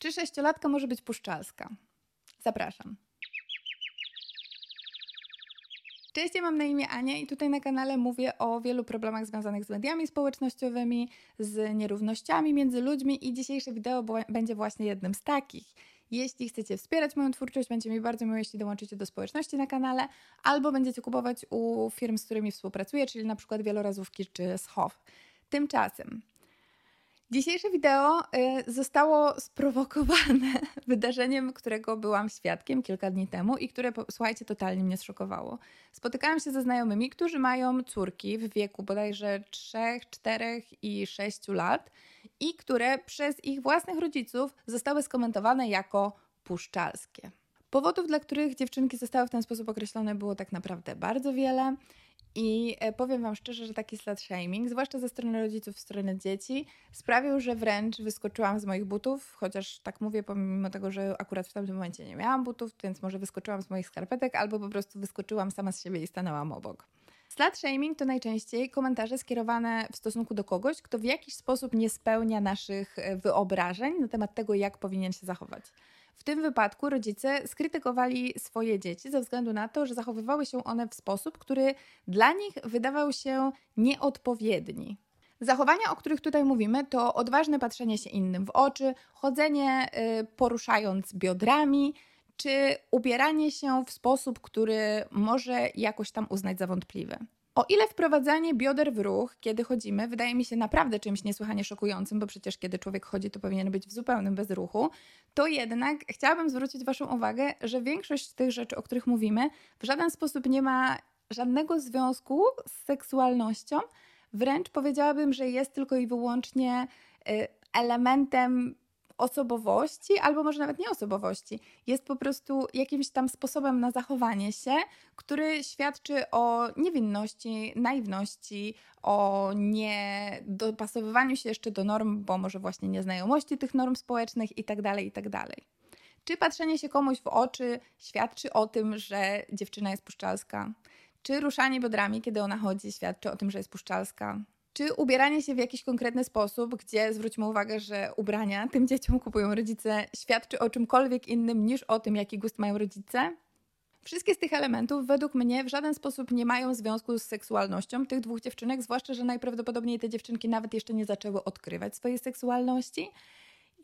Czy sześciolatka może być puszczalska? Zapraszam. Cześć, ja mam na imię Ania i tutaj na kanale mówię o wielu problemach związanych z mediami społecznościowymi, z nierównościami między ludźmi i dzisiejsze wideo będzie właśnie jednym z takich. Jeśli chcecie wspierać moją twórczość, będzie mi bardzo miło, jeśli dołączycie do społeczności na kanale, albo będziecie kupować u firm, z którymi współpracuję, czyli na przykład wielorazówki czy Schow. Tymczasem Dzisiejsze wideo y, zostało sprowokowane wydarzeniem, którego byłam świadkiem kilka dni temu i które, słuchajcie, totalnie mnie zszokowało. Spotykałam się ze znajomymi, którzy mają córki w wieku bodajże 3, 4 i 6 lat i które przez ich własnych rodziców zostały skomentowane jako puszczalskie. Powodów, dla których dziewczynki zostały w ten sposób określone, było tak naprawdę bardzo wiele. I e, powiem Wam szczerze, że taki slut shaming, zwłaszcza ze strony rodziców, w strony dzieci, sprawił, że wręcz wyskoczyłam z moich butów, chociaż tak mówię, pomimo tego, że akurat w tamtym momencie nie miałam butów, więc może wyskoczyłam z moich skarpetek, albo po prostu wyskoczyłam sama z siebie i stanęłam obok. Slut shaming to najczęściej komentarze skierowane w stosunku do kogoś, kto w jakiś sposób nie spełnia naszych e, wyobrażeń na temat tego, jak powinien się zachować. W tym wypadku rodzice skrytykowali swoje dzieci ze względu na to, że zachowywały się one w sposób, który dla nich wydawał się nieodpowiedni. Zachowania, o których tutaj mówimy, to odważne patrzenie się innym w oczy, chodzenie y, poruszając biodrami, czy ubieranie się w sposób, który może jakoś tam uznać za wątpliwy. O ile wprowadzanie bioder w ruch, kiedy chodzimy, wydaje mi się naprawdę czymś niesłychanie szokującym, bo przecież kiedy człowiek chodzi, to powinien być w zupełnym bezruchu, to jednak chciałabym zwrócić Waszą uwagę, że większość tych rzeczy, o których mówimy, w żaden sposób nie ma żadnego związku z seksualnością. Wręcz powiedziałabym, że jest tylko i wyłącznie y, elementem osobowości, albo może nawet nie osobowości. Jest po prostu jakimś tam sposobem na zachowanie się, który świadczy o niewinności, naiwności, o niedopasowywaniu się jeszcze do norm, bo może właśnie nieznajomości tych norm społecznych itd., tak itd. Tak Czy patrzenie się komuś w oczy świadczy o tym, że dziewczyna jest puszczalska? Czy ruszanie biodrami, kiedy ona chodzi, świadczy o tym, że jest puszczalska? Czy ubieranie się w jakiś konkretny sposób, gdzie zwróćmy uwagę, że ubrania tym dzieciom kupują rodzice, świadczy o czymkolwiek innym niż o tym, jaki gust mają rodzice? Wszystkie z tych elementów według mnie w żaden sposób nie mają związku z seksualnością tych dwóch dziewczynek, zwłaszcza, że najprawdopodobniej te dziewczynki nawet jeszcze nie zaczęły odkrywać swojej seksualności.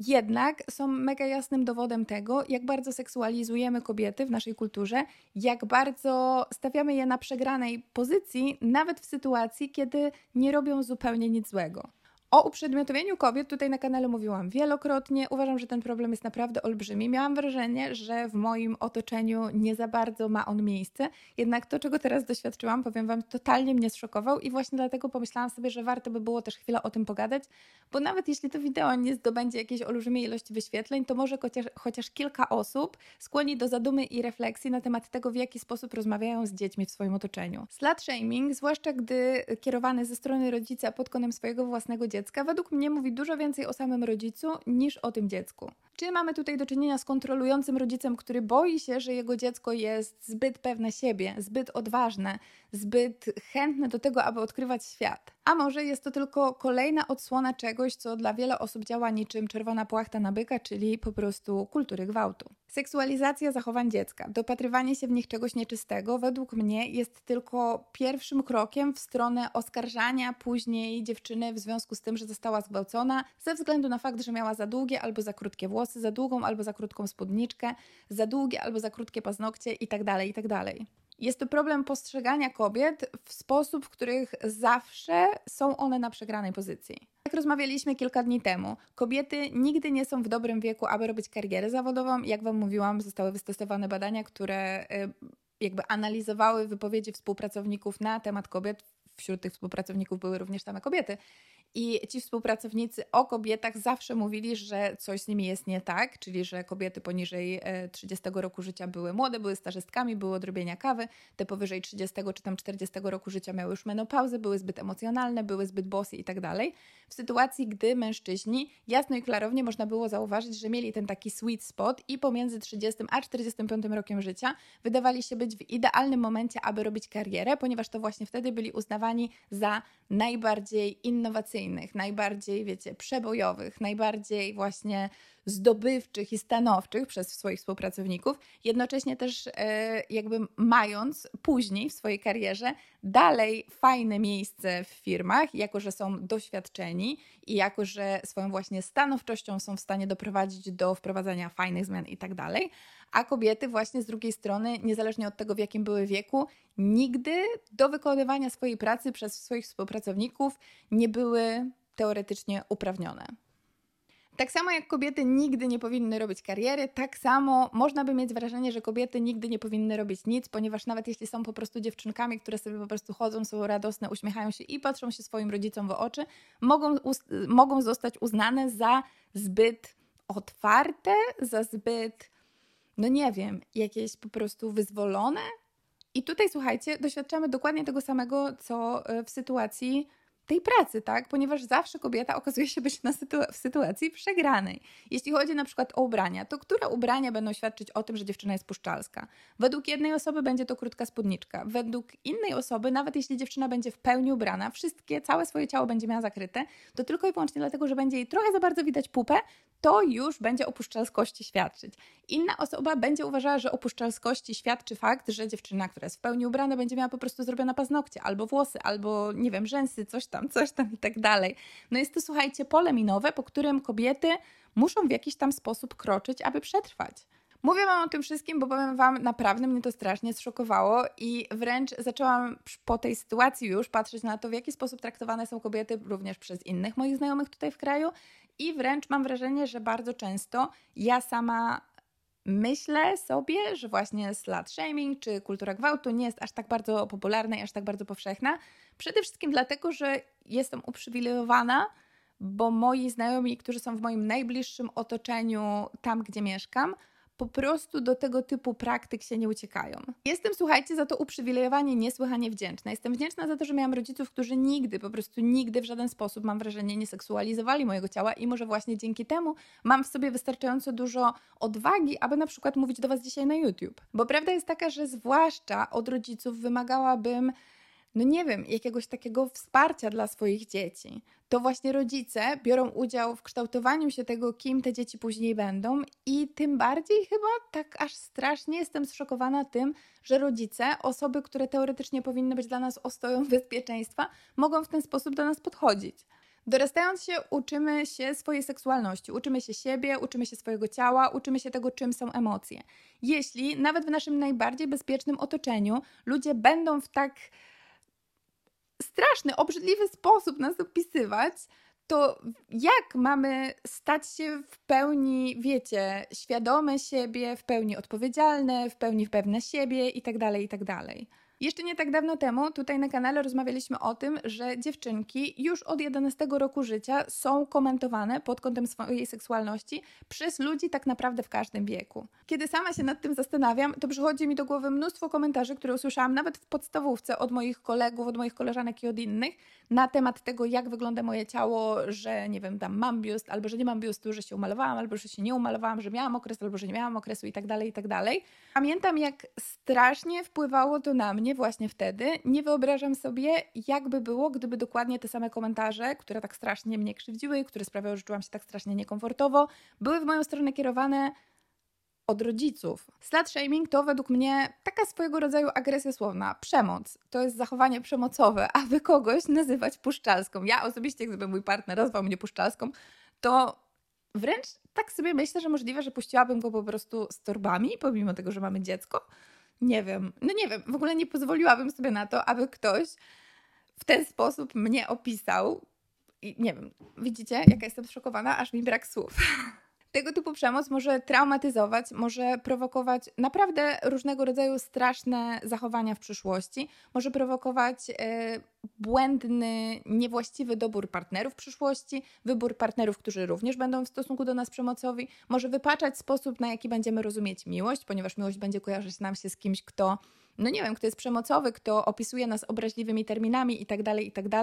Jednak są mega jasnym dowodem tego, jak bardzo seksualizujemy kobiety w naszej kulturze, jak bardzo stawiamy je na przegranej pozycji, nawet w sytuacji, kiedy nie robią zupełnie nic złego. O uprzedmiotowieniu kobiet tutaj na kanale mówiłam wielokrotnie. Uważam, że ten problem jest naprawdę olbrzymi. Miałam wrażenie, że w moim otoczeniu nie za bardzo ma on miejsce. Jednak to, czego teraz doświadczyłam, powiem Wam, totalnie mnie zszokował i właśnie dlatego pomyślałam sobie, że warto by było też chwilę o tym pogadać, bo nawet jeśli to wideo nie zdobędzie jakiejś olbrzymiej ilości wyświetleń, to może chociaż, chociaż kilka osób skłoni do zadumy i refleksji na temat tego, w jaki sposób rozmawiają z dziećmi w swoim otoczeniu. Slut shaming, zwłaszcza gdy kierowany ze strony rodzica pod kątem swojego własnego dziecka, dziecka według mnie mówi dużo więcej o samym rodzicu niż o tym dziecku. Czy mamy tutaj do czynienia z kontrolującym rodzicem, który boi się, że jego dziecko jest zbyt pewne siebie, zbyt odważne, zbyt chętne do tego, aby odkrywać świat? A może jest to tylko kolejna odsłona czegoś, co dla wiele osób działa niczym czerwona płachta na byka, czyli po prostu kultury gwałtu. Seksualizacja zachowań dziecka, dopatrywanie się w nich czegoś nieczystego, według mnie jest tylko pierwszym krokiem w stronę oskarżania później dziewczyny w związku z tym, że została zgwałcona ze względu na fakt, że miała za długie albo za krótkie włosy, za długą albo za krótką spódniczkę, za długie albo za krótkie paznokcie itd. Tak itd. Jest to problem postrzegania kobiet w sposób, w których zawsze są one na przegranej pozycji. Jak rozmawialiśmy kilka dni temu, kobiety nigdy nie są w dobrym wieku, aby robić karierę zawodową. Jak Wam mówiłam, zostały wystosowane badania, które y, jakby analizowały wypowiedzi współpracowników na temat kobiet. Wśród tych współpracowników były również same kobiety. I ci współpracownicy o kobietach zawsze mówili, że coś z nimi jest nie tak, czyli że kobiety poniżej 30 e, roku życia były młode, były starzystkami, były odrobienia kawy, te powyżej 30 czy tam 40 roku życia miały już menopauzę, były zbyt emocjonalne, były zbyt bossy i tak dalej. W sytuacji, gdy mężczyźni jasno i klarownie można było zauważyć, że mieli ten taki sweet spot i pomiędzy 30 a 45 rokiem życia wydawali się być w idealnym momencie, aby robić karierę, ponieważ to właśnie wtedy byli uznawani za najbardziej innowacyjnych, najbardziej, wiecie, przebojowych, najbardziej właśnie zdobywczych i stanowczych przez swoich współpracowników, jednocześnie też e, jakby mając później w swojej karierze dalej fajne miejsce w firmach, jako że są doświadczeni i jako że swoją właśnie stanowczością są w stanie doprowadzić do wprowadzania fajnych zmian i tak dalej, a kobiety właśnie z drugiej strony, niezależnie od tego w jakim były wieku, nigdy do wykonywania swojej pracy przez swoich współpracowników nie były teoretycznie uprawnione. Tak samo jak kobiety nigdy nie powinny robić kariery, tak samo można by mieć wrażenie, że kobiety nigdy nie powinny robić nic, ponieważ nawet jeśli są po prostu dziewczynkami, które sobie po prostu chodzą, są radosne, uśmiechają się i patrzą się swoim rodzicom w oczy, mogą, mogą zostać uznane za zbyt otwarte, za zbyt, no nie wiem, jakieś po prostu wyzwolone. I tutaj słuchajcie, doświadczamy dokładnie tego samego, co e, w sytuacji tej pracy, tak? Ponieważ zawsze kobieta okazuje się być na sytu- w sytuacji przegranej. Jeśli chodzi na przykład o ubrania, to które ubrania będą świadczyć o tym, że dziewczyna jest puszczalska? Według jednej osoby będzie to krótka spódniczka, według innej osoby, nawet jeśli dziewczyna będzie w pełni ubrana, wszystkie, całe swoje ciało będzie miała zakryte, to tylko i wyłącznie dlatego, że będzie jej trochę za bardzo widać pupę, to już będzie o puszczalskości świadczyć. Inna osoba będzie uważała, że o puszczalskości świadczy fakt, że dziewczyna, która jest w pełni ubrana, będzie miała po prostu zrobione paznokcie, albo włosy, albo nie wiem, rzęsy, coś tam, coś tam i tak dalej. No jest to, słuchajcie, pole minowe, po którym kobiety muszą w jakiś tam sposób kroczyć, aby przetrwać. Mówię Wam o tym wszystkim, bo powiem Wam, naprawdę mnie to strasznie zszokowało i wręcz zaczęłam po tej sytuacji już patrzeć na to, w jaki sposób traktowane są kobiety również przez innych moich znajomych tutaj w kraju i wręcz mam wrażenie, że bardzo często ja sama myślę sobie, że właśnie slut shaming czy kultura gwałtu nie jest aż tak bardzo popularna i aż tak bardzo powszechna. Przede wszystkim dlatego, że jestem uprzywilejowana, bo moi znajomi, którzy są w moim najbliższym otoczeniu, tam gdzie mieszkam, po prostu do tego typu praktyk się nie uciekają. Jestem, słuchajcie, za to uprzywilejowanie niesłychanie wdzięczna. Jestem wdzięczna za to, że miałam rodziców, którzy nigdy, po prostu nigdy w żaden sposób, mam wrażenie, nie seksualizowali mojego ciała i może właśnie dzięki temu mam w sobie wystarczająco dużo odwagi, aby na przykład mówić do Was dzisiaj na YouTube. Bo prawda jest taka, że zwłaszcza od rodziców wymagałabym no nie wiem, jakiegoś takiego wsparcia dla swoich dzieci. To właśnie rodzice biorą udział w kształtowaniu się tego, kim te dzieci później będą, i tym bardziej chyba tak aż strasznie jestem zszokowana tym, że rodzice, osoby, które teoretycznie powinny być dla nas ostoją bezpieczeństwa, mogą w ten sposób do nas podchodzić. Dorastając się, uczymy się swojej seksualności, uczymy się siebie, uczymy się swojego ciała, uczymy się tego, czym są emocje. Jeśli nawet w naszym najbardziej bezpiecznym otoczeniu ludzie będą w tak straszny, obrzydliwy sposób nas opisywać, to jak mamy stać się w pełni, wiecie, świadome siebie, w pełni odpowiedzialne, w pełni pewne siebie i tak dalej, i tak dalej. Jeszcze nie tak dawno temu tutaj na kanale rozmawialiśmy o tym, że dziewczynki już od 11 roku życia są komentowane pod kątem swojej seksualności przez ludzi tak naprawdę w każdym wieku. Kiedy sama się nad tym zastanawiam, to przychodzi mi do głowy mnóstwo komentarzy, które usłyszałam nawet w podstawówce od moich kolegów, od moich koleżanek i od innych na temat tego, jak wygląda moje ciało, że nie wiem, tam mam biust, albo że nie mam biustu, że się umalowałam, albo że się nie umalowałam, że miałam okres, albo że nie miałam okresu i tak dalej, i tak dalej. Pamiętam, jak strasznie wpływało to na mnie mnie właśnie wtedy. Nie wyobrażam sobie, jakby było, gdyby dokładnie te same komentarze, które tak strasznie mnie krzywdziły, które sprawiały, że czułam się tak strasznie niekomfortowo, były w moją stronę kierowane od rodziców. Slut shaming to według mnie taka swojego rodzaju agresja słowna, przemoc. To jest zachowanie przemocowe, aby kogoś nazywać puszczalską. Ja osobiście, gdyby mój partner nazwał mnie puszczalską, to wręcz tak sobie myślę, że możliwe, że puściłabym go po prostu z torbami, pomimo tego, że mamy dziecko nie wiem, no nie wiem, w ogóle nie pozwoliłabym sobie na to, aby ktoś w ten sposób mnie opisał. I nie wiem, widzicie, jaka jestem zszokowana, aż mi brak słów. Tego typu przemoc może traumatyzować, może prowokować naprawdę różnego rodzaju straszne zachowania w przyszłości, może prowokować e, błędny, niewłaściwy dobór partnerów w przyszłości, wybór partnerów, którzy również będą w stosunku do nas przemocowi, może wypaczać sposób, na jaki będziemy rozumieć miłość, ponieważ miłość będzie kojarzyć nam się z kimś, kto, no nie wiem, kto jest przemocowy, kto opisuje nas obraźliwymi terminami itd., tak itd.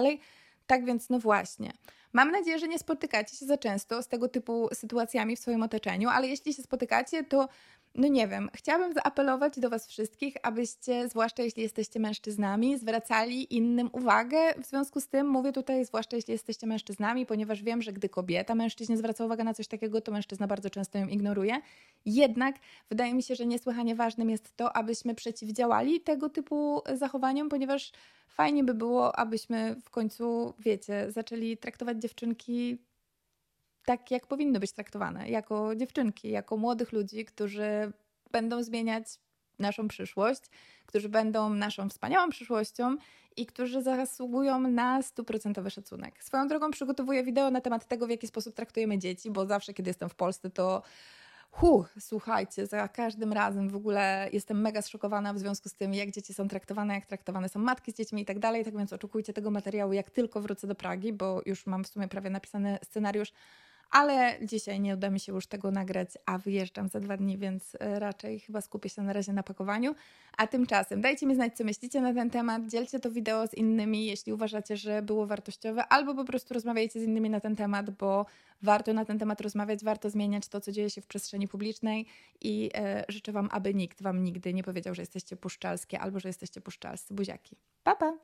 Tak, więc, no właśnie. Mam nadzieję, że nie spotykacie się za często z tego typu sytuacjami w swoim otoczeniu, ale jeśli się spotykacie, to no nie wiem, chciałabym zaapelować do Was wszystkich, abyście, zwłaszcza jeśli jesteście mężczyznami, zwracali innym uwagę. W związku z tym mówię tutaj, zwłaszcza jeśli jesteście mężczyznami, ponieważ wiem, że gdy kobieta mężczyźnie zwraca uwagę na coś takiego, to mężczyzna bardzo często ją ignoruje. Jednak wydaje mi się, że niesłychanie ważnym jest to, abyśmy przeciwdziałali tego typu zachowaniom, ponieważ fajnie by było, abyśmy w końcu, wiecie, zaczęli traktować dziewczynki tak, jak powinny być traktowane, jako dziewczynki, jako młodych ludzi, którzy będą zmieniać naszą przyszłość, którzy będą naszą wspaniałą przyszłością i którzy zasługują na stuprocentowy szacunek. Swoją drogą przygotowuję wideo na temat tego, w jaki sposób traktujemy dzieci, bo zawsze, kiedy jestem w Polsce, to Huh, słuchajcie, za każdym razem w ogóle jestem mega zszokowana w związku z tym, jak dzieci są traktowane, jak traktowane są matki z dziećmi i tak dalej. Tak więc oczekujcie tego materiału, jak tylko wrócę do Pragi, bo już mam w sumie prawie napisany scenariusz ale dzisiaj nie uda mi się już tego nagrać, a wyjeżdżam za dwa dni, więc e, raczej chyba skupię się na razie na pakowaniu. A tymczasem dajcie mi znać, co myślicie na ten temat, dzielcie to wideo z innymi, jeśli uważacie, że było wartościowe, albo po prostu rozmawiajcie z innymi na ten temat, bo warto na ten temat rozmawiać, warto zmieniać to, co dzieje się w przestrzeni publicznej i e, życzę Wam, aby nikt Wam nigdy nie powiedział, że jesteście puszczalskie albo że jesteście puszczalscy buziaki. Pa, pa!